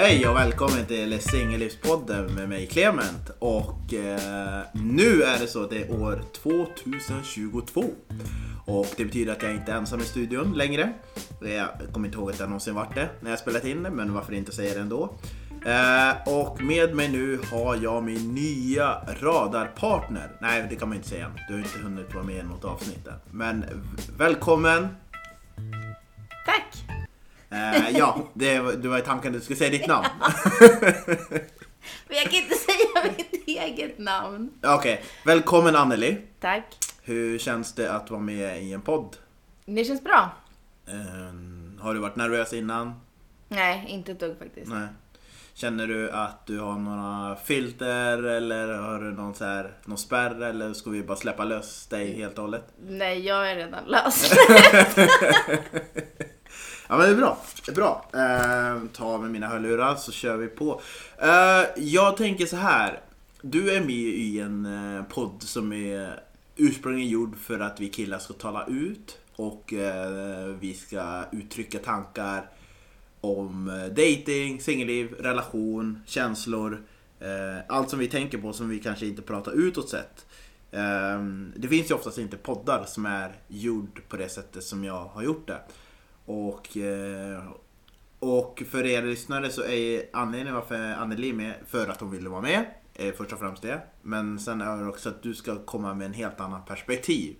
Hej och välkommen till Singellivspodden med mig Clement. Och eh, nu är det så att det är år 2022. Och det betyder att jag inte är ensam i studion längre. Jag kommer inte ihåg att jag någonsin varit det när jag spelat in det, men varför inte säga det ändå. Eh, och med mig nu har jag min nya radarpartner. Nej, det kan man inte säga än. Du har inte hunnit vara med i något avsnitt än. Men välkommen! Eh, ja, det, var- du var i tanken att du skulle säga ditt namn. Men jag kan inte säga mitt eget namn. Okej, välkommen Anneli. Tack. Hur känns det att vara med i en podd? Det känns bra. Eh, har du varit nervös innan? Nej, inte ett dugg faktiskt. Nej. Känner du att du har några filter eller har du någon, så här, någon spärr eller ska vi bara släppa lös dig helt och hållet? Nej, jag är redan lös. Ja men det är bra. Det är bra. Eh, ta av mig mina hörlurar så kör vi på. Eh, jag tänker så här. Du är med i en eh, podd som är ursprungligen gjord för att vi killar ska tala ut och eh, vi ska uttrycka tankar om eh, dating, singelliv, relation, känslor. Eh, allt som vi tänker på som vi kanske inte pratar utåt sett. Eh, det finns ju oftast inte poddar som är gjord på det sättet som jag har gjort det. Och, eh, och för er lyssnare så är anledningen varför Anneli är med för att hon ville vara med. Först och främst det. Men sen är det också att du ska komma med en helt annan perspektiv.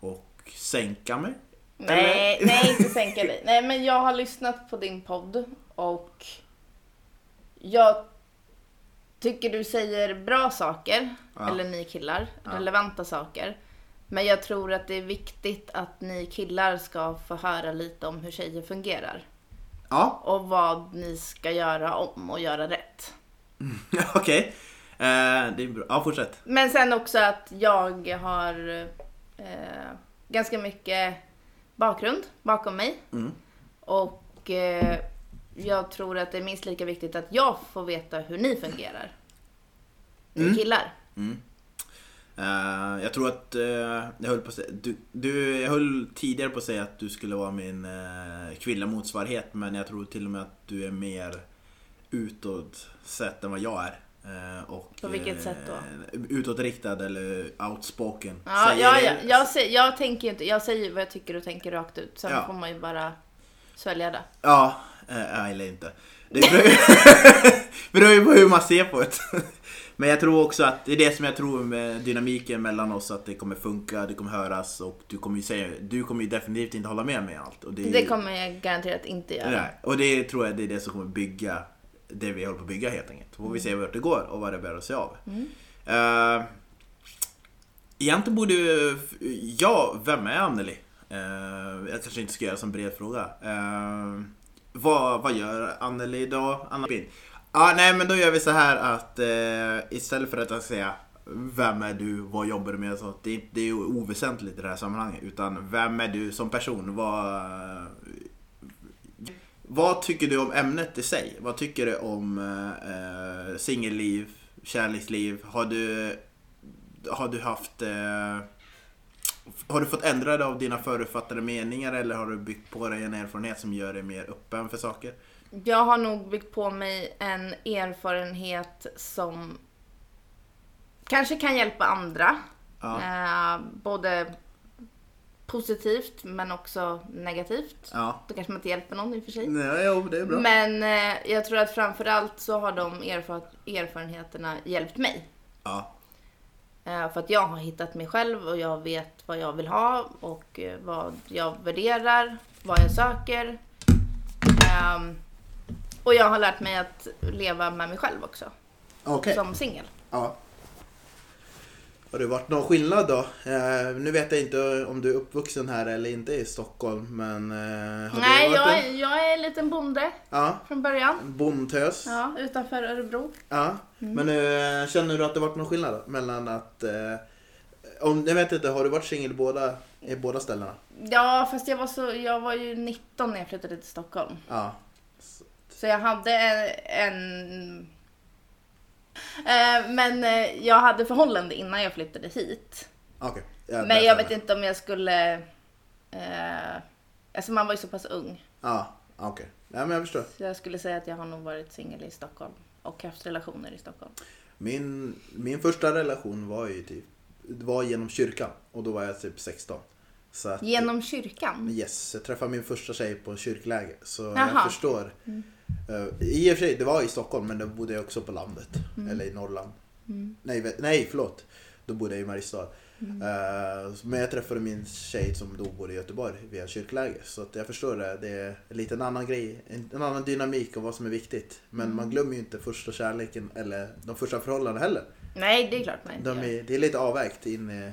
Och sänka mig. nej, nej, inte sänka dig. Nej, men jag har lyssnat på din podd och jag tycker du säger bra saker, Ja. eller ni killar, Ja. relevanta saker. Men jag tror att det är viktigt att ni killar ska få höra lite om hur tjejer fungerar. Ja, Och vad ni ska göra om och göra rätt. okej. Eh, det är bra. Ja, fortsätt. Men sen också att jag har eh, ganska mycket bakgrund bakom mig. Mm. Och eh, jag tror att det är minst lika viktigt att jag får veta hur ni fungerar. Ni Mm. killar. Eh, jag tror att, uh, jag höll på säga, du, du, jag höll tidigare på att säga att du skulle vara min uh, kvinnliga motsvarighet men jag tror till och med att du är mer utåt sett än vad jag är. Och, På vilket sätt då? Utåtriktad eller outspoken. Ja, Säger ja, ja. Jag, säger, jag tänker inte, jag säger vad jag tycker och tänker rakt ut. Sen Ja. får man ju bara svälja det. Ja, eller inte. Det beror ju på hur man ser på det. Men jag tror också att det är det som jag tror med dynamiken mellan oss, att det kommer funka, det kommer höras och du kommer ju säga, du kommer ju definitivt inte hålla med mig i allt. Och det, Det kommer jag garanterat inte göra. Nej, och det tror jag det är det som kommer bygga det vi håller på att bygga helt enkelt. Får vi se vart det går och vad det bär sig av. Mm. Uh, egentligen borde ju, ja, vem är Anneli? Uh, jag kanske inte ska göra som bred fråga. Uh, vad, vad gör Anneli? Anna Pin. Ja, nej men då gör vi så här att eh, istället för att jag säga vem är du, vad jobbar du med? Så det, är- det är ju oväsentligt i det här sammanhanget. Utan vem är du som person? Vad, vad tycker du om ämnet i sig? Vad tycker du om eh, eh singelliv, kärleksliv? Har du, har du haft... Eh, har du fått ändra dig av dina förutfattade meningar eller har du byggt på dig en erfarenhet som gör dig mer öppen för saker? Jag har nog byggt på mig en erfarenhet som kanske kan hjälpa andra. Ja. Eh, både positivt men också negativt. Ja. Då kanske man inte hjälper någon i och för sig. Nej, jo, det är bra. Men eh, jag tror att framförallt så har de erfar- erfarenheterna hjälpt mig. Ja. Eh, för att jag har hittat mig själv och jag vet vad jag vill ha och eh, vad jag värderar, vad jag söker. Ehm, och jag har lärt mig att leva med mig själv också, Okej. som singel. Ja. Har det varit någon skillnad då? Eh, nu vet jag inte om du är uppvuxen här eller inte i Stockholm, men... Eh, har Nej, jag en- är, jag är en liten bonde Ja, från början. bondtös. Ja. Ja, utanför Örebro. Men eh, känner du att det varit någon skillnad då? Mellan att... Eh, om, jag vet inte, har du varit singel båda, i båda ställena? Ja, fast jag var, så, jag var ju 19 när jag flyttade till Stockholm. Ja. Så jag hade en... Eh, men eh, jag hade förhållande innan jag flyttade hit. Okej. Ja, Men jag vet inte om jag skulle... Eh, alltså man var ju så pass ung. Ja, okej. Nej, men jag förstår. Så jag skulle säga att jag har nog varit singel i Stockholm och haft relationer i Stockholm. Min, min första relation var ju typ, det var genom kyrkan och då var jag typ 16. Så att, Genom kyrkan? Yes, jag träffade min första tjej på kyrkläger. Så jag Jaha. förstår. Mm. Eh, I och för sig, det var i Stockholm men då bodde jag också på landet. Mm. Eller i Norrland. Mm. Nej, nej förlåt. Då bodde jag i Mariestad. Mm. Eh, men jag träffade min tjej som då bodde i Göteborg via kyrkläger. Så jag förstår det. Det är lite en annan grej. En, en annan dynamik och vad som är viktigt. Men Mm. man glömmer ju inte första kärleken eller de första förhållandena heller. Nej, det är klart man inte De är, det är lite avvägt in i,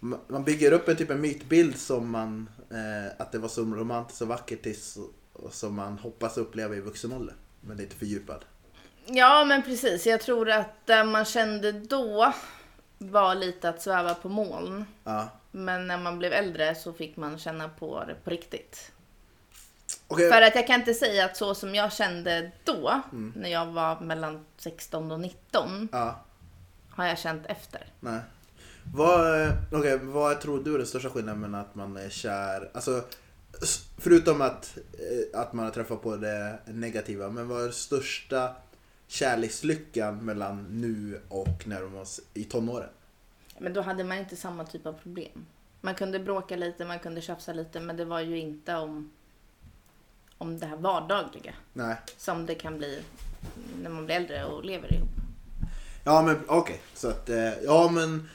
ma- Man bygger upp en typ av mytbild som man, eh, att det var så romantiskt och vackert tills, som man hoppas uppleva i vuxen ålder. Men lite fördjupad. Ja, men precis. Jag tror att det man kände då var lite att sväva på moln. Ja. Men när man blev äldre så fick man känna på det på riktigt. Okej. För att jag kan inte säga att så som jag kände då, Mm. när jag var mellan 16 och 19, Ja, har jag känt efter. nej. Vad, eh, okej, vad tror du är den största skillnaden mellan att man är kär, alltså förutom att, eh, att man har träffat på det negativa, men vad är största kärlekslyckan mellan nu och när de var i tonåren? Men då hade man inte samma typ av problem. Man kunde bråka lite, man kunde tjafsa lite, men det var ju inte om, om det här vardagliga Nej. som det kan bli när man blir äldre och lever ihop. Ja men okej, så att, eh, ja men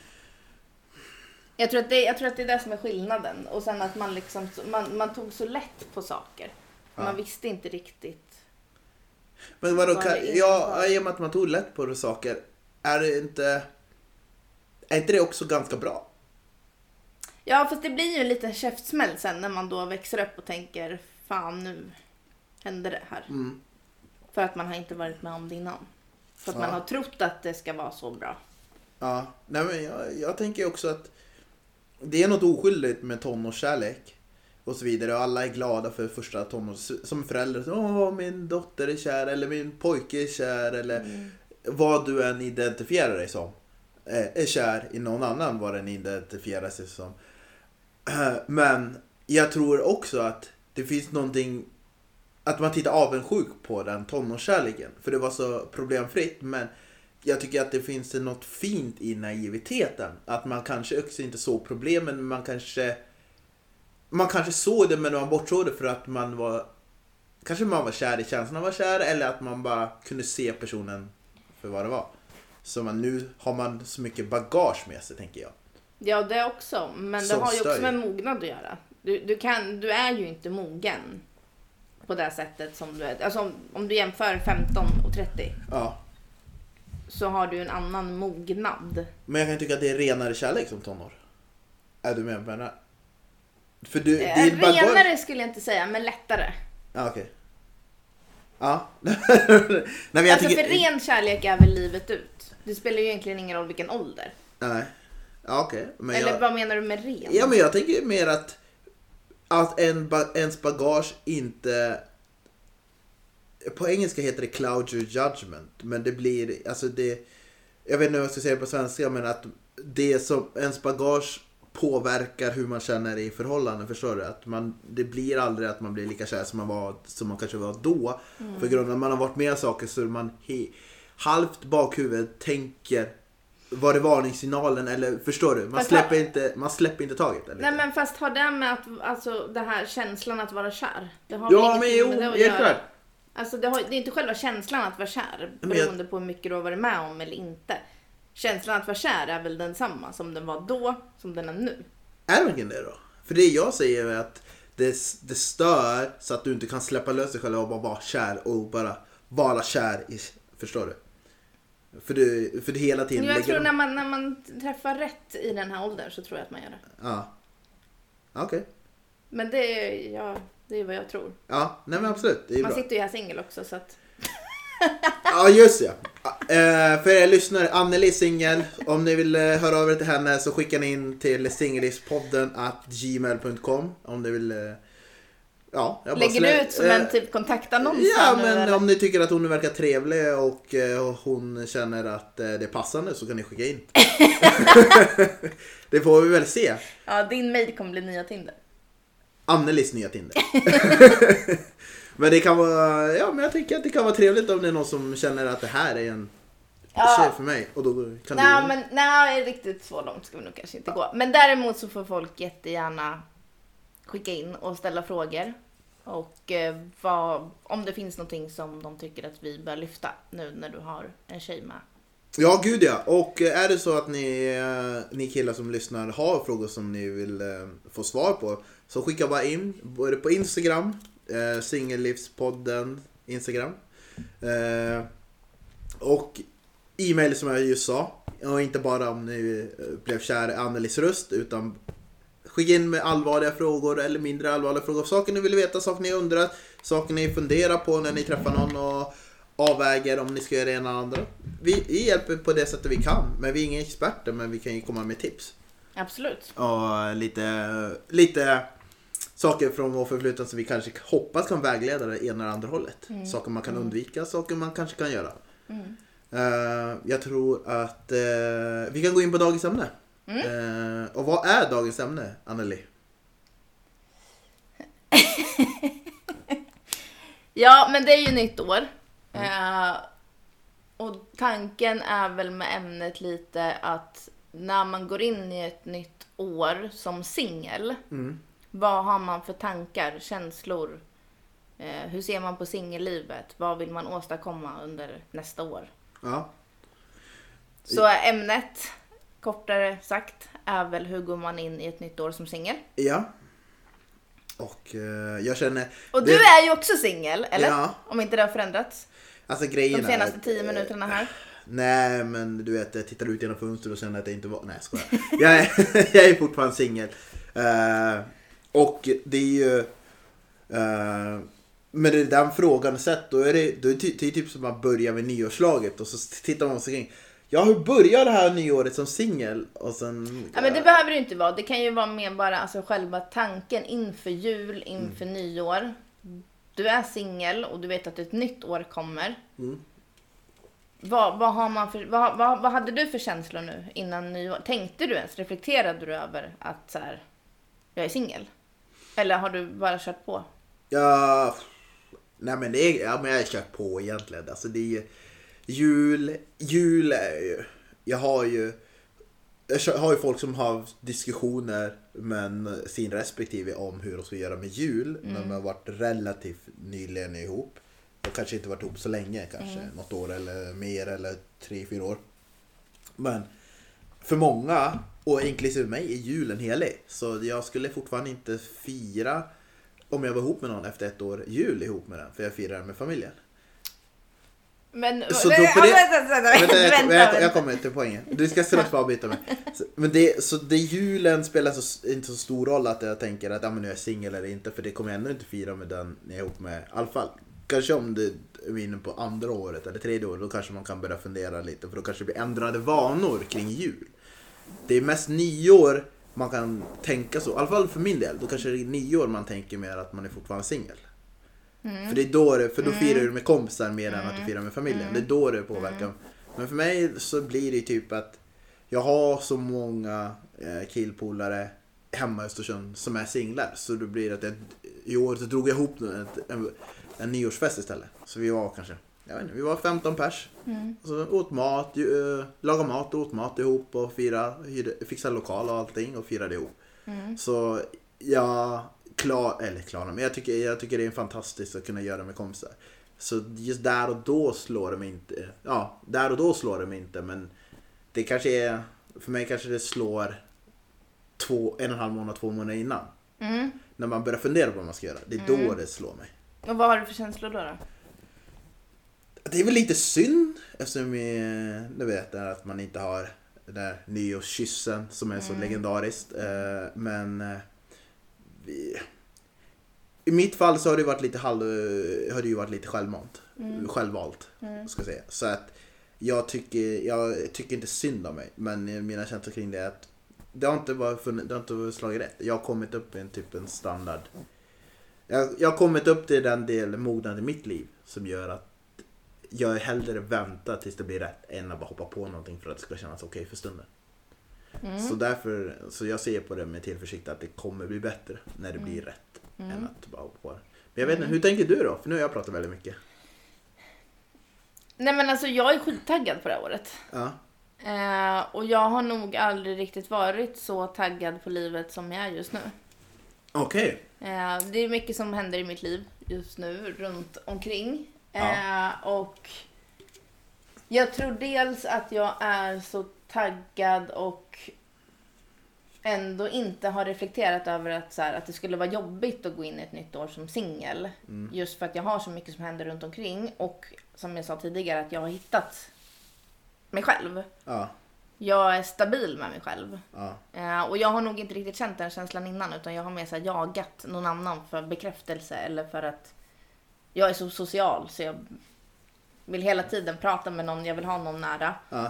Jag tror, att det, jag tror att det är det som är skillnaden. Och sen att man liksom, man, man tog så lätt på saker. Ja. Man visste inte riktigt. Men vadå, Vad kan, ja, i och med att man tog lätt på det saker, är det inte... Är inte det också ganska bra? Ja, fast det blir ju en liten käftsmäll sen när man då växer upp och tänker fan nu hände det här. Mm. För att man har inte varit med om det innan. För att Ja. man har trott att det ska vara så bra. Ja, nej men jag, jag tänker också att det är något oskyldigt med tonårskärlek och så vidare och alla är glada för första tonårs... Som förälder, så, åh min dotter är kär eller min pojke är kär eller Mm. vad du än identifierar dig som. eh, Är kär i någon annan vad den identifierar sig som. Men jag tror också att det finns någonting att man tittar avundsjuk på den tonårskärleken. För det var så problemfritt. Men jag tycker att det finns något fint i naiviteten. Att man kanske också inte såg problemen, men man kanske... Man kanske såg det, men man bortsåg det för att man var... Kanske man var kär i känslan av att vara kär, eller att man bara kunde se personen för vad det var. Så man, nu har man så mycket bagage med sig, tänker jag. Ja, det också. Men det Som har ju också med mognad att göra. Du, du, kan, du är ju inte mogen på det sättet som du är. Alltså om, om du jämför 15 och 30 Ja. Så har du en annan mognad. Men jag kan tycka att det är renare kärlek som tonår. Är du med på det? För du, Eh, din bagage... Renare skulle jag inte säga, men lättare. Ja, okej. Ja. Nej, men jag alltså tycker... för ren kärlek är väl livet ut. Det spelar ju egentligen ingen roll vilken ålder. Nej. Ja, okej. Men Eller jag... vad menar du med ren? Ja, men jag tänker mer att, att en ba... ens bagage inte... På engelska heter det cloud your judgment. Men det blir, alltså det... Jag vet inte hur jag ska säga det på svenska, men att det som ens bagage påverkar hur man känner i förhållanden, förstår du? Att man, det blir aldrig att man blir lika kär som man, var, som man kanske var då. Mm. För att man har varit med om saker så man he, halvt bakhuvud tänker var det varningssignalen eller förstår du? Man Fast släpper, inte, man släpper inte taget. Eller? Nej men fast har det med att, alltså det här känslan att vara kär? Det har ja men jo, helt klart. Alltså det, har, det är inte själva känslan att vara kär, Men jag- beroende på hur mycket du har varit med om eller inte. Känslan att vara kär är väl densamma som den var då, som den är nu. Är det verkligen det då? För det jag säger är att det, det stör så att du inte kan släppa lös dig själv och bara vara kär och bara vara kär i, förstår du? För du, för du hela tiden Jag tror lägger... när man, när man träffar rätt i den här åldern så tror jag att man gör det. Ja. Okej. Men det är, ja, det är vad jag tror. Ja, nej men absolut. Det är Man bra. sitter ju här singel också så att... Ja, just det. Eh, för er lyssnare, Anneli är singel. Om ni vill eh, höra av er till henne så skickar ni in till singelispodden at gmail.com om ni vill... Eh, ja, jag Lägger du ut som en typ kontaktannons Ja, men eller? om ni tycker att hon verkar trevlig och hon känner att det är passande så kan ni skicka in. det får vi väl se. Ja, din mail kommer bli nya Tinder. Annelies nya Tinder. Men det kan vara, ja men jag tycker att det kan vara trevligt om det är någon som känner att det här är en Ja. tjej för mig. Och då kan Nej, du... men nej, riktigt så långt ska vi nog kanske inte gå. Men däremot så får folk jättegärna skicka in och ställa frågor. Och eh, vad, om det finns någonting som de tycker att vi bör lyfta nu när du har en tjej med. Ja, gud ja. Och eh, är det så att ni, eh, ni killar som lyssnar har frågor som ni vill eh, få svar på så skicka bara in både på Instagram, eh, Singellivspodden Instagram eh, och e-mail som jag just sa. Och inte bara om ni eh, blev kär i Annelies röst utan skicka in med allvarliga frågor eller mindre allvarliga frågor. Saker ni vill veta, saker ni undrar, saker ni funderar på när ni träffar någon och avväger om ni ska göra det ena eller andra. Vi, vi hjälper på det sättet vi kan, men vi är inga experter, men vi kan ju komma med tips. Absolut. Och lite, lite saker från vår förflutna som vi kanske hoppas kan vägleda det ena eller andra hållet. Saker man kan undvika, saker man kanske kan göra. Mm. Eh, jag tror att eh, vi kan gå in på dagens ämne. Eh, och vad är dagens ämne, Anneli? Ja, men det är ju nytt år. Eh, och tanken är väl med ämnet lite att när man går in i ett nytt år som singel, Mm. Vad har man för tankar, känslor? Eh, hur ser man på singellivet? Vad vill man åstadkomma under nästa år? Ja. Så ämnet, kortare sagt, är väl hur går man in i ett nytt år som singel? ja. Och eh, jag känner... Och det- du är ju också singel, eller? Ja. Om inte det har förändrats Alltså grejen de senaste är, tio minuterna här. Nej men du vet jag tittar ut genom fönstret och känner att jag inte var... Nej jag skojar. jag, är, jag är fortfarande singel. Eh, och det är ju... Uh, men det är den frågan sett då är det, då är det, ty- typ som att börja med nyårslaget och så tittar man sig kring. Ja hur börjar det här nyåret som singel? Och sen... Ja, men det behöver det inte vara. Det kan ju vara mer bara alltså, själva tanken inför jul, inför nyår. Du är singel och du vet att ett nytt år kommer. Mm. Vad, vad, har man för, vad, vad, vad hade du för känslor nu innan nyår? Tänkte du ens, reflekterade du över att så här, jag är singel? Eller har du bara kört på? Ja, nej men det är, ja, men jag har kört på egentligen. Alltså det är ju, jul, jul är ju, jag har ju, jag har ju folk som har diskussioner med sin respektive om hur de ska göra med jul när de har varit relativt nyligen ihop. Och kanske inte varit ihop så länge, kanske något år eller mer eller tre, fyra år. Men för många, och inklusive mig, är julen helig. Så jag skulle fortfarande inte fira om jag var ihop med någon efter ett år jul ihop med den. För jag firar med familjen. Men, Så då ja, det- vänta, vänta, Vänta, jag, jag, kommer till poängen. Du ska strax avbryta mig. Men det, så det julen spelar så, inte så stor roll att jag tänker att ja, men nu är jag singel eller inte. För det kommer jag ändå inte fira med den jag är ihop med. I alla fall. Kanske om det är inne på andra året eller tredje året. Då kanske man kan börja fundera lite. För då kanske det blir ändrade vanor kring jul. Det är mest nyår man kan tänka så. I alla fall för min del. Då kanske det är nyår man tänker mer att man är fortfarande singel. För det är då det, för då firar du med kompisar mer än att du firar med familjen. Det är då det påverkar. Men för mig så blir det typ att jag har så många eh, killpolare hemma i Östersund som är singlar. Så då blir det att jag, i år så drog jag ihop en, en, en nyårsfest istället. Så vi var kanske, jag vet inte, vi var 15 pers. Och så åt mat, ju, eh, lagade mat och åt mat ihop och firade, hyrde, fixade lokal och allting och firade ihop. Så jag klar, eller klara, men jag tycker, jag tycker det är fantastiskt att kunna göra det med kompisar. Så just där och då slår det mig inte, ja, där och då slår det mig inte men det kanske är, för mig kanske det slår två, en och en halv månad, två månader innan. Mm. När man börjar fundera på vad man ska göra. Det är då det slår mig. Och vad har du för känslor då? då? Det är väl lite synd eftersom vi, du vet, det här att man inte har den där nyårskyssen som är så legendariskt. Eh, Men eh, vi, i mitt fall så har det varit lite halv, har det ju varit lite självmant. Självvalt, ska jag säga. Så att jag tycker, jag tycker inte synd om mig. Men mina känslor kring det är att det har inte, funnits, det har inte slagit rätt. Jag har kommit upp i en typ en standard. Jag, jag har kommit upp till den del mognad i mitt liv som gör att jag hellre väntar tills det blir rätt än att bara hoppa på någonting för att det ska kännas okej för stunden. Så därför, så jag ser på det med tillförsikt att det kommer bli bättre när det blir rätt än att bara hoppa på det. Men jag vet inte, hur tänker du då? För nu har jag pratat väldigt mycket. Nej men alltså jag är skittaggad på det här året. Ja. Eh, och jag har nog aldrig riktigt varit så taggad på livet som jag är just nu. Okej. Eh, det är mycket som händer i mitt liv just nu runt omkring. Ja. Eh, och jag tror dels att jag är så taggad och ändå inte har reflekterat över att, så här, att det skulle vara jobbigt att gå in i ett nytt år som singel. Just för att jag har så mycket som händer runt omkring och som jag sa tidigare att jag har hittat mig själv. Ja. Jag är stabil med mig själv. Ja. Eh, och jag har nog inte riktigt känt den känslan innan utan jag har mer så jagat någon annan för bekräftelse eller för att jag är så social så jag vill hela tiden prata med någon, jag vill ha någon nära. Ja.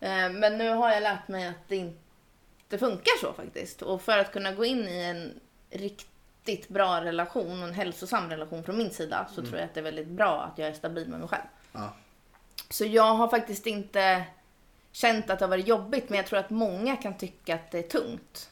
Eh, men nu har jag lärt mig att det inte funkar så faktiskt. Och för att kunna gå in i en riktigt bra relation, en hälsosam relation från min sida, så tror jag att det är väldigt bra att jag är stabil med mig själv. Ja. Så jag har faktiskt inte känt att det har varit jobbigt, men jag tror att många kan tycka att det är tungt.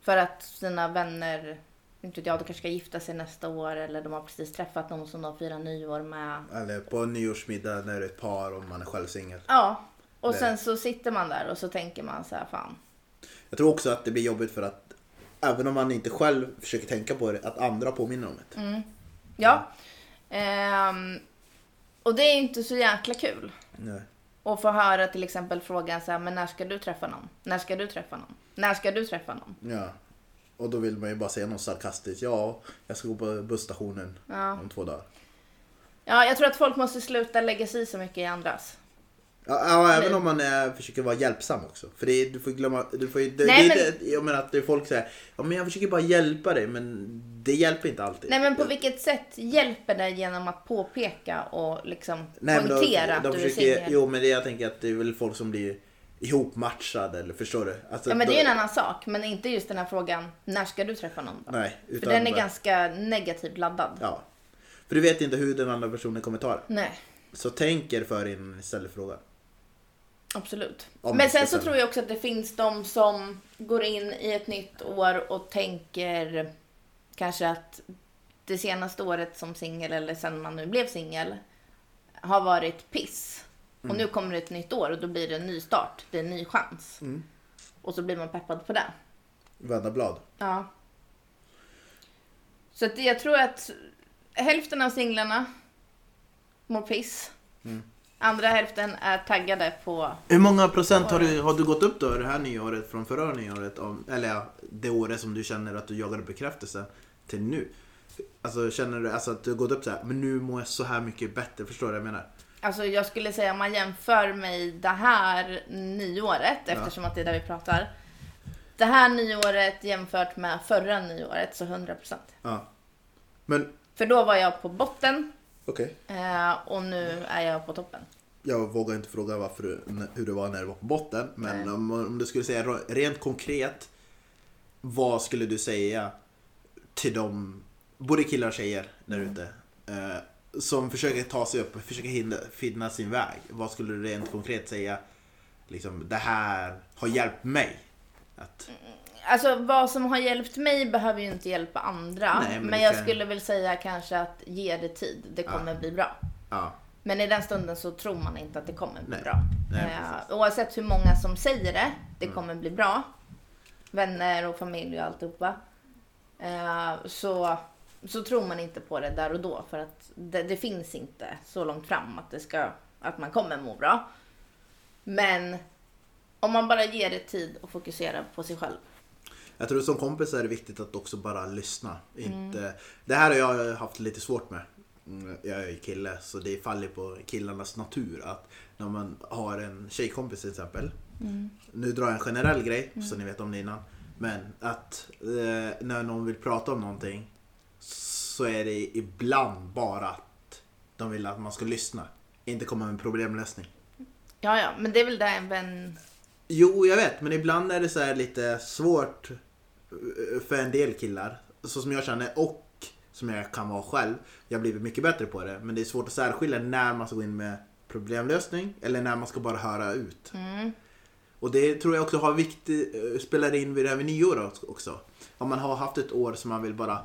För att sina vänner, inte jag, de kanske ska gifta sig nästa år eller de har precis träffat någon som de firar nyår med. Eller på en nyårsmiddag när det är ett par och man är själv singel. Ja, och Nej. sen så sitter man där och så tänker man så här, fan. Jag tror också att det blir jobbigt för att även om man inte själv försöker tänka på det, att andra påminner om det. Ja. Ehm, och det är inte så jäkla kul. Nej. Och få höra till exempel frågan så här, men när ska du träffa någon? När ska du träffa någon? När ska du träffa någon? Ja. Och då vill man ju bara säga något sarkastiskt. Ja, jag ska gå på busstationen Ja. om två dagar. Ja, jag tror att folk måste sluta lägga sig så mycket i andras. Ja, ja även om man är, försöker vara hjälpsam också. För det är, du får glömma, du får det, Nej, det, men- är inte- jag menar att det är folk säger, ja men jag försöker bara hjälpa dig men det hjälper inte alltid. Nej, men på vilket sätt hjälper det genom att påpeka och liksom Nej, poängtera de, att de du är försöker, singel? Jo men det jag tänker att det är väl folk som blir ihopmatchade eller förstår du? Alltså, Ja, men det är ju en annan sak. Men inte just den här frågan, när ska du träffa någon? Då? Nej, För utan den är ganska negativt laddad. Ja. För du vet inte hur den andra personen kommer ta det. Nej. Så tänk er för innan ni ställer frågan. Absolut. Om Men sen så tror jag också att det finns de som går in i ett nytt år och tänker kanske att det senaste året som singel eller sen man nu blev singel har varit piss. Och Mm. nu kommer det ett nytt år och då blir det en ny start. Det är en ny chans. Mm. Och så blir man peppad på det. Vända blad. Ja. Så att jag tror att hälften av singlarna mår piss. Mm. Andra hälften är taggade på Hur många procent har du, har du gått upp då det här nyåret från förra nyåret? Om, eller ja, det året som du känner att du jagade bekräftelse till nu. Alltså känner du alltså, att du har gått upp så här, men nu mår jag så här mycket bättre. Förstår du vad jag menar? Alltså jag skulle säga om man jämför mig det här nyåret, eftersom att det är där vi pratar. Det här nyåret jämfört med förra nyåret, så 100%. Ja. Men För då var jag på botten okej. eh, och nu är jag på toppen. Jag vågar inte fråga varför hur det var när du var på botten. Men Nej. om, om du skulle säga rent konkret. Vad skulle du säga till dem, både killar och tjejer där Mm. ute. Eh, som försöker ta sig upp och försöker hinna, finna sin väg. Vad skulle du rent konkret säga? Liksom, det här har hjälpt mig. Att, Alltså vad som har hjälpt mig behöver ju inte hjälpa andra. Nej, men men jag kan- skulle väl säga kanske att ge det tid. Det kommer bli bra. ja, Men i den stunden så tror man inte att det kommer bli Nej. bra. Nej, eh, oavsett hur många som säger det, det Mm. kommer bli bra. Vänner och familj och alltihopa. Eh, så, så tror man inte på det där och då. För att det, det finns inte så långt fram att, det ska, att man kommer må bra. Men om man bara ger det tid och fokuserar på sig själv. Jag tror som kompis är det viktigt att också bara lyssna. Inte, det här har jag haft lite svårt med. Mm, Jag är ju kille så det faller på killarnas natur att när man har en tjejkompis till exempel. Nu drar jag en generell grej så ni vet om det innan. Men att eh, när någon vill prata om någonting så är det ibland bara att de vill att man ska lyssna. Inte komma med en problemlösning. Ja, ja, men det är väl det en vän... Jo, jag vet, men ibland är det så här lite svårt eh, för en del killar. Så som jag känner och som jag kan vara själv. Jag har blivit mycket bättre på det. Men det är svårt att särskilja när man ska gå in med problemlösning eller när man ska bara höra ut. Mm, Och det tror jag också har viktig, eh, spelar in vid det här med nyår också. Om man har haft ett år som man vill bara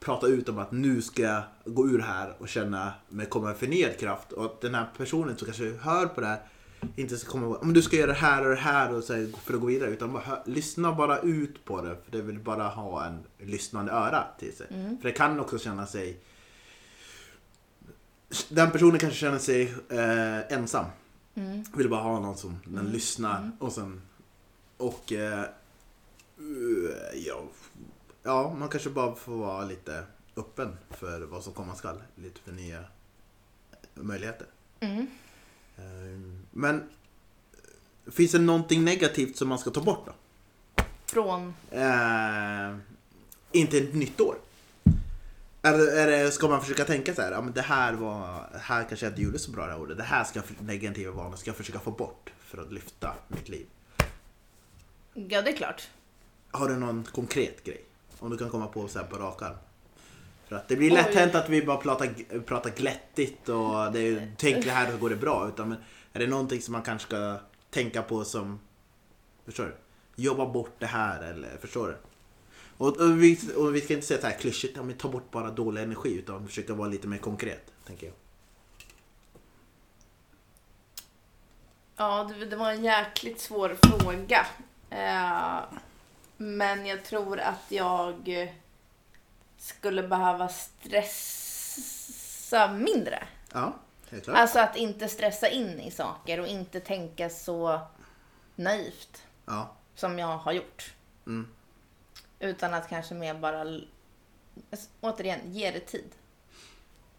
prata ut om att nu ska jag gå ur här och känna mig komma med förnyad kraft. Och att den här personen som kanske hör på det här inte ska komma om du ska göra det här och det här och så här, för att gå vidare. Utan bara hör, lyssna bara ut på det. För det vill bara ha en lyssnande öra till sig. För det kan också känna sig den personen kanske känner sig eh, ensam. Mm. Vill bara ha någon som den lyssnar och sen och eh, ja, ja, man kanske bara får vara lite öppen för vad som komma skall. Lite för nya möjligheter. Mm. Eh, Men finns det någonting negativt som man ska ta bort då? Från... Eh, inte ett nytt år. Är det, är det, ska man försöka tänka så här, ja, men det här var, här kanske jag inte gjorde så bra det här året. Det här ska negativa vanor ska jag försöka få bort för att lyfta mitt liv. Ja, det är klart. Har du någon konkret grej? Om du kan komma på så här på rak arm. För att det blir lätt hänt att vi bara pratar, pratar glättigt och det är, tänk det här så går det bra. Utan men, är det någonting som man kanske ska tänka på som, förstår du? Jobba bort det här eller, förstår du? Och, och, vi, och vi ska inte säga så här klyschigt, ja, men ta bort bara dålig energi utan försöka vara lite mer konkret, tänker jag. Ja, det, det var en jäkligt svår fråga. Eh, men jag tror att jag skulle behöva stressa mindre. Ja, helt klart. Alltså att inte stressa in i saker och inte tänka så naivt Ja, som jag har gjort. Mm. Utan att kanske mer bara, alltså, återigen, ge det tid.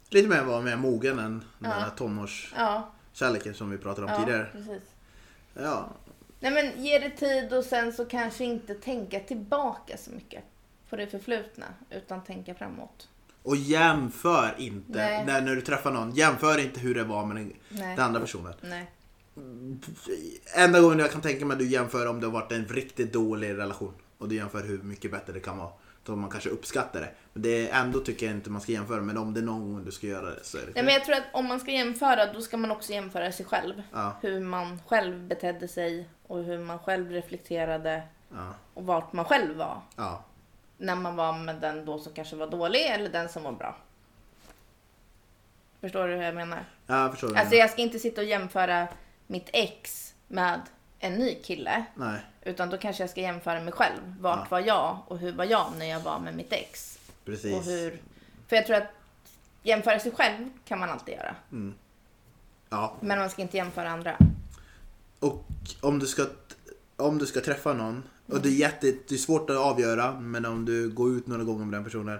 lite mer vara mer mogen än den Ja. här tonårskärleken Ja, som vi pratade om ja tidigare. precis. Ja, Nej men ge det tid och sen så kanske inte tänka tillbaka så mycket på det förflutna utan tänka framåt. Och jämför inte, Nej. när, när du träffar någon, jämför inte hur det var med den, Nej. den andra personen. Nej. Enda gången jag kan tänka mig att du jämför om det har varit en riktigt dålig relation. Och du jämför hur mycket bättre det kan vara. Då man kanske uppskattar det. Men det är ändå tycker jag inte man ska jämföra. Men om det är någon gång du ska göra det så är det Nej men jag tror att om man ska jämföra då ska man också jämföra sig själv. Ja. Hur man själv betedde sig och hur man själv reflekterade Ja, och vart man själv var. ja, När man var med den då som kanske var dålig eller den som var bra. Förstår du hur jag menar? ja jag förstår. Alltså jag ska inte sitta och jämföra mitt ex med en ny kille. Nej, Utan då kanske jag ska jämföra mig själv. Vart Ja. var jag och hur var jag när jag var med mitt ex? precis. Och hur... För jag tror att jämföra sig själv kan man alltid göra. Ja, Men man ska inte jämföra andra. Och om du ska, om du ska träffa någon, och det är, jätte, det är svårt att avgöra, men om du går ut några gånger med den personen.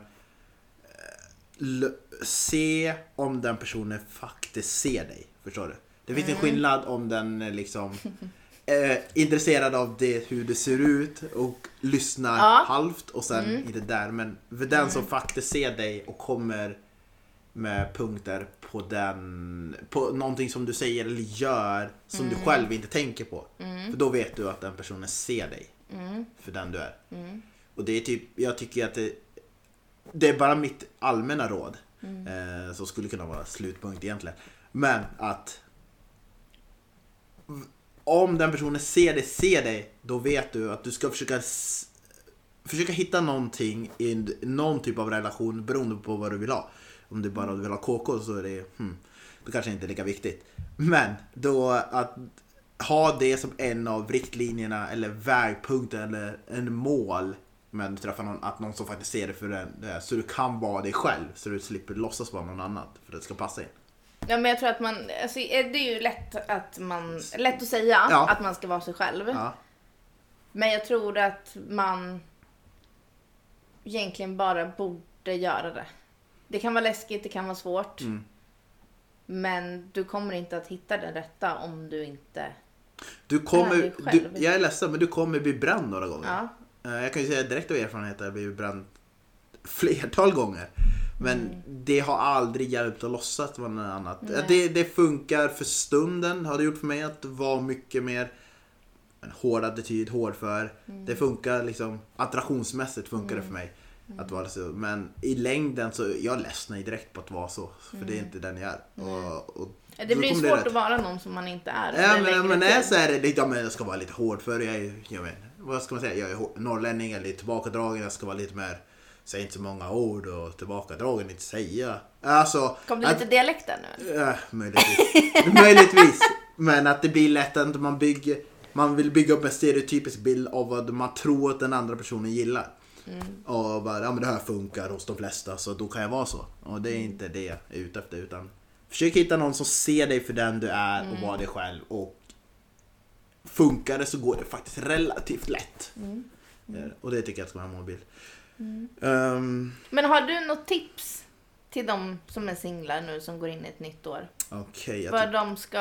eh, Se om den personen faktiskt ser dig. Förstår du? Det finns en skillnad om den liksom eh, intresserad av det, hur det ser ut och lyssnar Ja. halvt och sen inte där. Men för den som faktiskt ser dig och kommer med punkter på den, på någonting som du säger eller gör som du själv inte tänker på. För då vet du att den personen ser dig för den du är. Och det är typ, jag tycker att det, det är bara mitt allmänna råd. Eh, som skulle kunna vara slutpunkt egentligen. Men att om den personen ser dig, ser dig, då vet du att du ska försöka försöka hitta någonting i någon typ av relation beroende på vad du vill ha. Om du bara vill ha KK så är det, hmm, då kanske inte är lika viktigt. Men då att ha det som en av riktlinjerna eller vägpunkten eller en mål men du träffar någon, att någon som faktiskt ser det för den, eh, så du kan vara dig själv så du slipper låtsas vara någon annan för att det ska passa in. Ja men jag tror att man, alltså, eh, det är ju lätt att man, lätt att säga Ja. att man ska vara sig själv. Ja, Men jag tror att man egentligen bara borde göra det. Det kan vara läskigt, det kan vara svårt. Mm. Men du kommer inte att hitta den rätta om du inte... Du kommer, du, jag är ledsen men du kommer bli bränd några gånger. Ja. Eh, Jag kan ju säga direkt av erfarenhet att jag har blivit bränd flertal gånger. Men Mm. det har aldrig hjälpt att låtsas vara något annat. Det, det funkar för stunden, har det gjort för mig, att vara mycket mer hård attityd, hård för. Mm. Det funkar liksom, attraktionsmässigt funkar det för mig. Mm. Att vara så. Men i längden så, jag ledsnar direkt på att vara så. För det är Mm. inte den jag är. Och, och Det blir svårt rätt. att vara någon som man inte är. Ja men, men det är så här, det, ja, men jag ska vara lite hård för jag är, jag vet, vad ska man säga, jag är norrlänning, jag är lite tillbakadragen, jag ska vara lite mer säger inte så många ord och tillbakadragen inte säga. Alltså, Kom det att- lite dialekt där nu? Äh, möjligtvis. möjligtvis. Men att det blir lätt att man bygger man vill bygga upp en stereotypisk bild av vad man tror att den andra personen gillar. Och bara, ja men det här funkar hos de flesta så då kan jag vara så. Och det är inte det jag är ute efter utan försök hitta någon som ser dig för den du är och vara dig själv och funkar det så går det faktiskt relativt lätt. Eh, Och det tycker jag ska vara en målbild. Ehm, Men har du något tips till de som är singlar nu som går in i ett nytt år? Okej, jag, Vad de ska...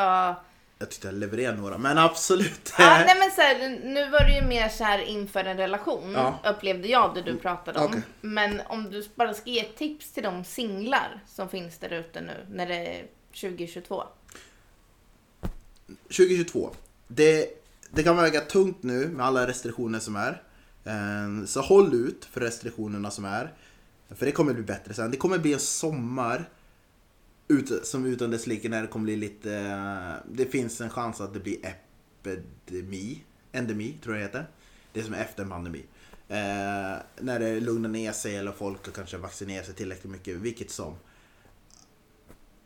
jag tyckte jag levererade några men absolut. Ja, nej men så här, nu var det ju mer så här inför en relation Ja. upplevde jag det du pratade om. Okej. Men om du bara ska ge ett tips till de singlar som finns där ute nu när det är 2022. 2022. Det, det kan väga tungt nu med alla restriktioner som är. Ehm, så håll ut för restriktionerna som är. För det kommer bli bättre sen. Det kommer bli en sommar ut, som utan dess like när det kommer bli lite... Det finns en chans att det blir epidemi. Endemi tror jag det heter. Det som är efter en pandemi. Eh, när det lugnar ner sig eller folk kanske vaccinerar sig tillräckligt mycket, vilket som.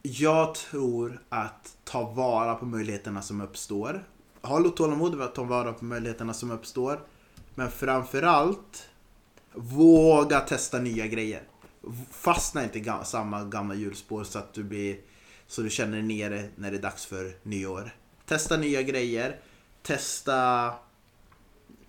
Jag tror att ta vara på möjligheterna som uppstår. Ha tålamod med att ta vara på möjligheterna som uppstår. Men framförallt våga testa nya grejer. Fastna inte i ga- samma gamla hjulspår så att du blir så du känner dig nere när det är dags för nyår. Testa nya grejer. Testa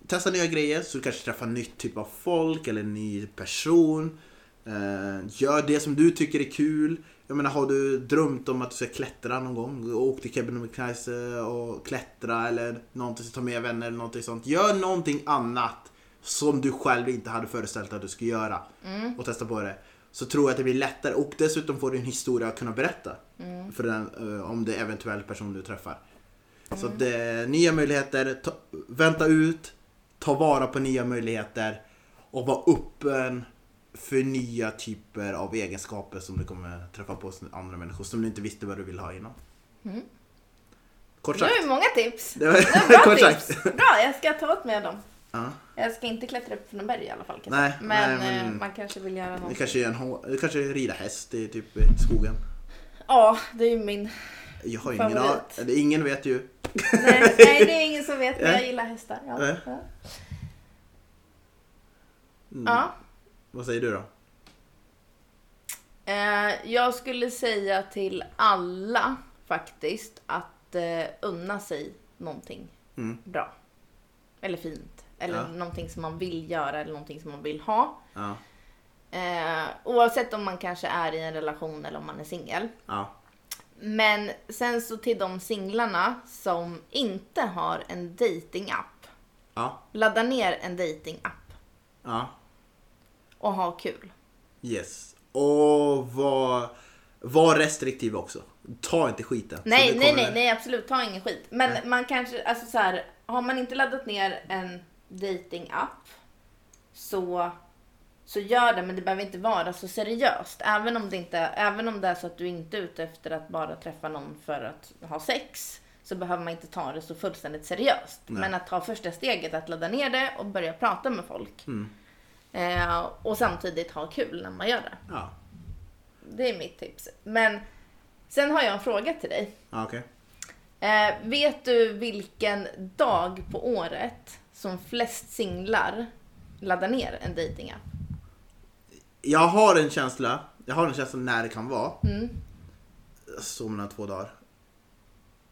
Testa nya grejer så du kanske träffar nytt typ av folk eller ny person. Eh, gör det som du tycker är kul. Jag menar har du drömt om att du ska klättra någon gång? Åk till Kebnekaise och klättra eller någonting, ta med vänner eller någonting sånt. Gör någonting annat som du själv inte hade föreställt dig att du skulle göra. Och testa på det. Så tror jag att det blir lättare och dessutom får du en historia att kunna berätta. För den, eh, om det är eventuell person du träffar. Så att det är nya möjligheter, ta, vänta ut, ta vara på nya möjligheter och vara öppen för nya typer av egenskaper som du kommer träffa på hos andra människor som du inte visste vad du ville ha innan. Kort Det sagt. var ju många tips. Det var, Det var bra kort tips. Bra, jag ska ta åt mig av dem. Ja. Jag ska inte klättra upp för någon berg i alla fall. Nej, men, nej, men- eh, man kanske vill göra Det något. kanske är en det kanske rida häst i typ skogen. Ja, det är ju min... Jag har ingen aning. Ingen vet ju. Nej, nej, det är ingen som vet, men jag gillar hästar. Ja. Ja. Mm. ja. Vad säger du då? Eh, jag skulle säga till alla faktiskt att eh, unna sig någonting Mm. bra. Eller fint. Eller Ja. någonting som man vill göra eller någonting som man vill ha. Ja. Eh, oavsett om man kanske är i en relation eller om man är singel. Ja. Men sen så till de singlarna som inte har en dating-app. Ja. Ladda ner en dating-app Ja. Och ha kul. Yes. Och var, var restriktiv också. Ta inte skiten. Nej, nej, nej, nej, absolut. Ta ingen skit. Men Nej. man kanske, alltså så här, har man inte laddat ner en dating-app så, så gör det, men det behöver inte vara så seriöst. Även om, det inte, även om det är så att du inte är ute efter att bara träffa någon för att ha sex så behöver man inte ta det så fullständigt seriöst. Nej. Men att ta första steget, att ladda ner det och börja prata med folk. Mm. Eh, och samtidigt ha kul när man gör det. Ja. Det är mitt tips. Men sen har jag en fråga till dig. Ja, okej. Eh, vet du vilken dag på året som flest singlar laddar ner en datingapp? Jag har en känsla. Jag har en känsla när det kan vara. Mm. Så mellan två dagar.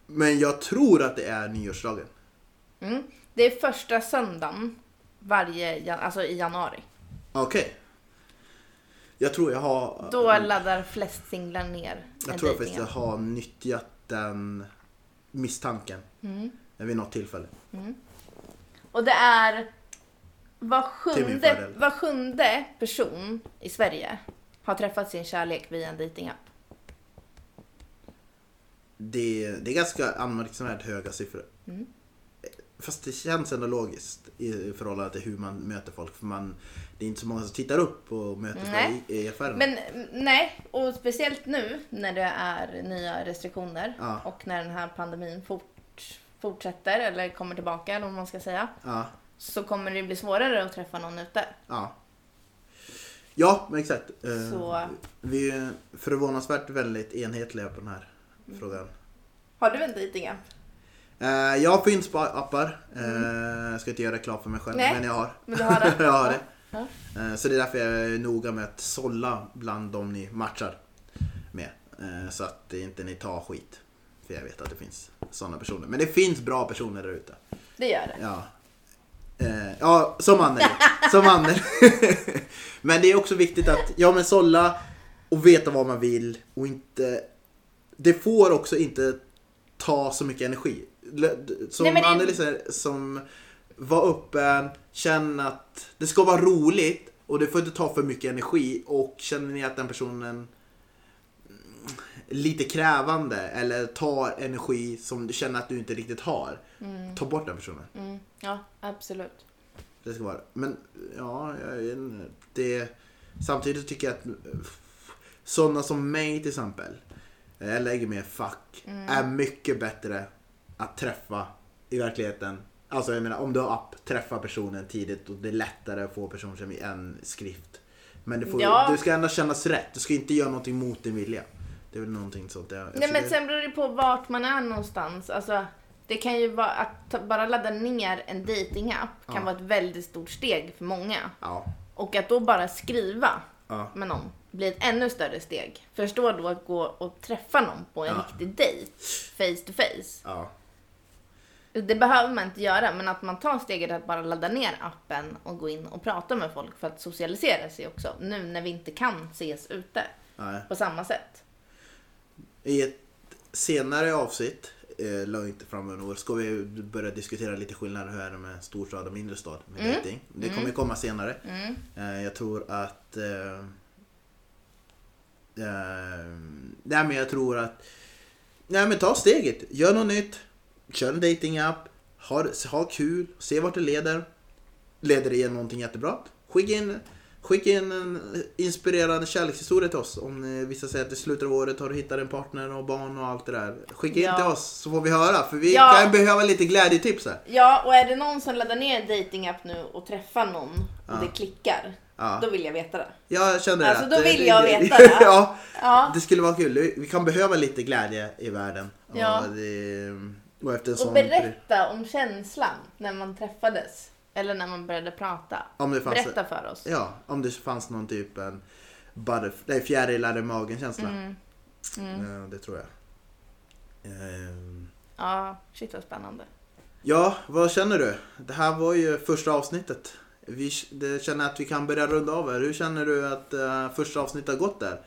Men jag tror att det är nyårsdagen. Mm. Det är första söndagen varje, alltså i januari. Okej. Jag tror jag har... Då laddar flest singlar ner Jag tror jag faktiskt jag har nyttjat den misstanken. Mm. Vid något tillfälle. Och det är var sjunde, var sjunde person i Sverige har träffat sin kärlek via en datingapp. Det, det är ganska anmärkningsvärt höga siffror. Mm. Fast det känns ändå logiskt i förhållande till hur man möter folk. För man, det är inte så många som tittar upp och möter Nej. i, affärerna. Men nej, och speciellt nu när det är nya restriktioner Ja. och när den här pandemin fort, fortsätter eller kommer tillbaka eller vad man ska säga. Ja, Så kommer det bli svårare att träffa någon ute. ja. Ja, men exakt. Eh, Så Vi är förvånansvärt väldigt enhetliga på den här Mm. frågan. har du en dejtingapp? Eh, jag finns på appar. Eh, jag ska inte göra reklam för mig själv, Nej. men jag har. Men du har det? jag har det. Ja. Eh, så det är därför jag är noga med att sålla bland de ni matchar med. Eh, så att inte ni tar skit. För jag vet att det finns sådana personer. Men det finns bra personer där ute. Det gör det. Ja. Eh, ja, som Anneli. som Anneli. men det är också viktigt att, ja men sålla och veta vad man vill och inte... Det får också inte ta så mycket energi. Som Nej, det- Anneli säger, som var öppen, känn att det ska vara roligt och det får inte ta för mycket energi och känner ni att den personen mm, lite krävande eller tar energi som du känner att du inte riktigt har. Ta bort den personen. Mm. Ja, absolut. Det ska vara. Men ja, jag det, samtidigt tycker jag att sådana som mig till exempel, jag lägger mer fack, är mycket bättre att träffa i verkligheten. Alltså jag menar om du har app, träffa personen tidigt och det är lättare att få personkemi än skrift. Men det, får, Ja. det ska ändå kännas rätt. Du ska inte göra någonting mot din vilja. Det är väl någonting sånt. Jag, Nej men försöker- sen beror det på vart man är någonstans. Alltså, det kan ju vara att bara ladda ner en datingapp kan Ja. vara ett väldigt stort steg för många. Ja. Och att då bara skriva Ja. med någon blir ett ännu större steg. Förstå då att gå och träffa någon på en Ja. riktig dejt, face to face. Ja. Det behöver man inte göra, men att man tar steget att bara ladda ner appen och gå in och prata med folk för att socialisera sig också. Nu när vi inte kan ses ute Nej. på samma sätt. I ett senare avsnitt, eh, la inte fram en år, ska vi börja diskutera lite skillnader hur är det med storstad och mindre stad med Mm. dating. Det kommer ju komma senare. Mm. Eh, jag tror att... Eh, eh, nej men jag tror att... Nej men ta steget, gör något nytt. Kör en datingapp, ha, ha kul, se vart det leder. Leder det igen någonting jättebra? Skicka in, skicka in en inspirerande kärlekshistoria till oss. Om vissa säger att i slutet av året har du hittat en partner och barn och allt det där. Skicka in Ja. till oss så får vi höra. För vi Ja. kan behöva lite glädjetips här. Ja, och är det någon som laddar ner en datingapp nu och träffar någon och Ja. det klickar, Ja. då vill jag veta det. Jag känner Alltså, att... då vill jag veta det. ja. Ja. Det skulle vara kul. Vi kan behöva lite glädje i världen. Ja. Det, och Och berätta om känslan när man träffades. Eller när man började prata. Berätta för oss. Ja, om det fanns någon typ en butterf- fjärilar i magen-känsla. Mm. Mm. Ja, det tror jag. Ehm, Ja, shit vad spännande. Ja, vad känner du? Det här var ju första avsnittet. Vi det känner att vi kan börja runda av här. Hur känner du att eh, första avsnittet har gått där?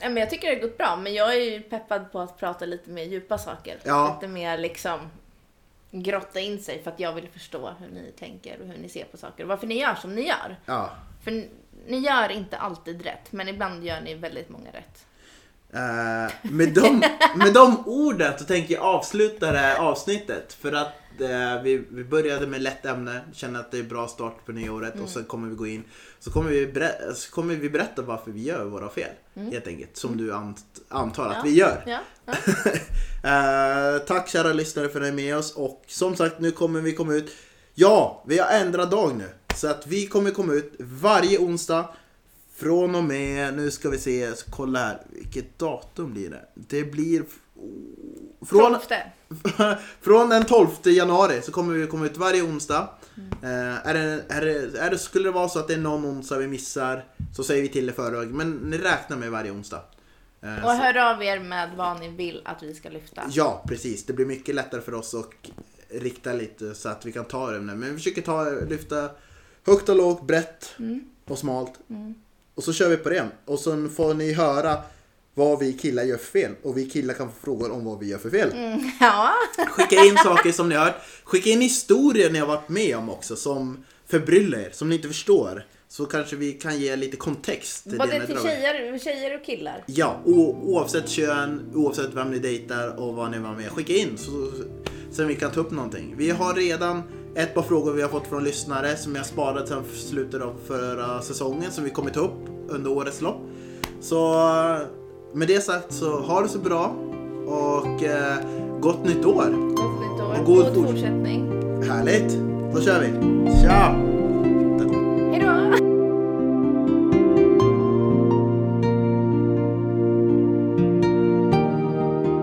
Ja, men jag tycker det har gått bra, men jag är ju peppad på att prata lite mer djupa saker. Ja. Lite mer liksom grotta in sig för att jag vill förstå hur ni tänker och hur ni ser på saker. Och varför ni gör som ni gör. Ja. För ni- ni gör inte alltid rätt, men ibland gör ni väldigt många rätt. Eh, med, de, med de orden så tänker jag avsluta det här avsnittet. För att eh, vi, vi började med lätt ämne, känner att det är bra start på nyåret och sen kommer vi gå in. Så kommer vi, så kommer vi berätta varför vi gör våra fel. Helt enkelt. Som du ant, antar att Ja. vi gör. Ja, ja. Eh, tack kära lyssnare för att ni är med oss och som sagt nu kommer vi komma ut. Ja, vi har ändrat dag nu. Så att vi kommer komma ut varje onsdag. Från och med, nu ska vi se, kolla här. Vilket datum blir det? Det blir... Från, Tolfte. från den 12 januari så kommer vi komma ut varje onsdag. Eh, är det, är det, är det, skulle det vara så att det är någon onsdag vi missar så säger vi till i förväg. Men ni räknar med varje onsdag. Eh, Och så- hör av er med vad ni vill att vi ska lyfta. Ja, precis. Det blir mycket lättare för oss att rikta lite så att vi kan ta ämnen. Men vi försöker ta, lyfta högt och lågt, brett och smalt. Och så kör vi på det. Och sen får ni höra vad vi killar gör för fel. Och vi killar kan få frågor om vad vi gör för fel. Mm, ja. Skicka in saker som ni har hört. Skicka in historier ni har varit med om också som förbryllar er, som ni inte förstår. Så kanske vi kan ge lite kontext till det Både till tjejer, tjejer och killar. Ja, o- oavsett kön, oavsett vem ni dejtar och vad ni var med. Skicka in så, så vi kan ta upp någonting. Vi har redan ett par frågor vi har fått från lyssnare som jag sparat sedan slutet av förra säsongen som vi kommer ta upp under årets lopp. Så med det sagt så ha det så bra och eh, gott nytt år. Gott nytt år. Och god, god fortsättning. Härligt. Då kör vi. Tja! Hej då!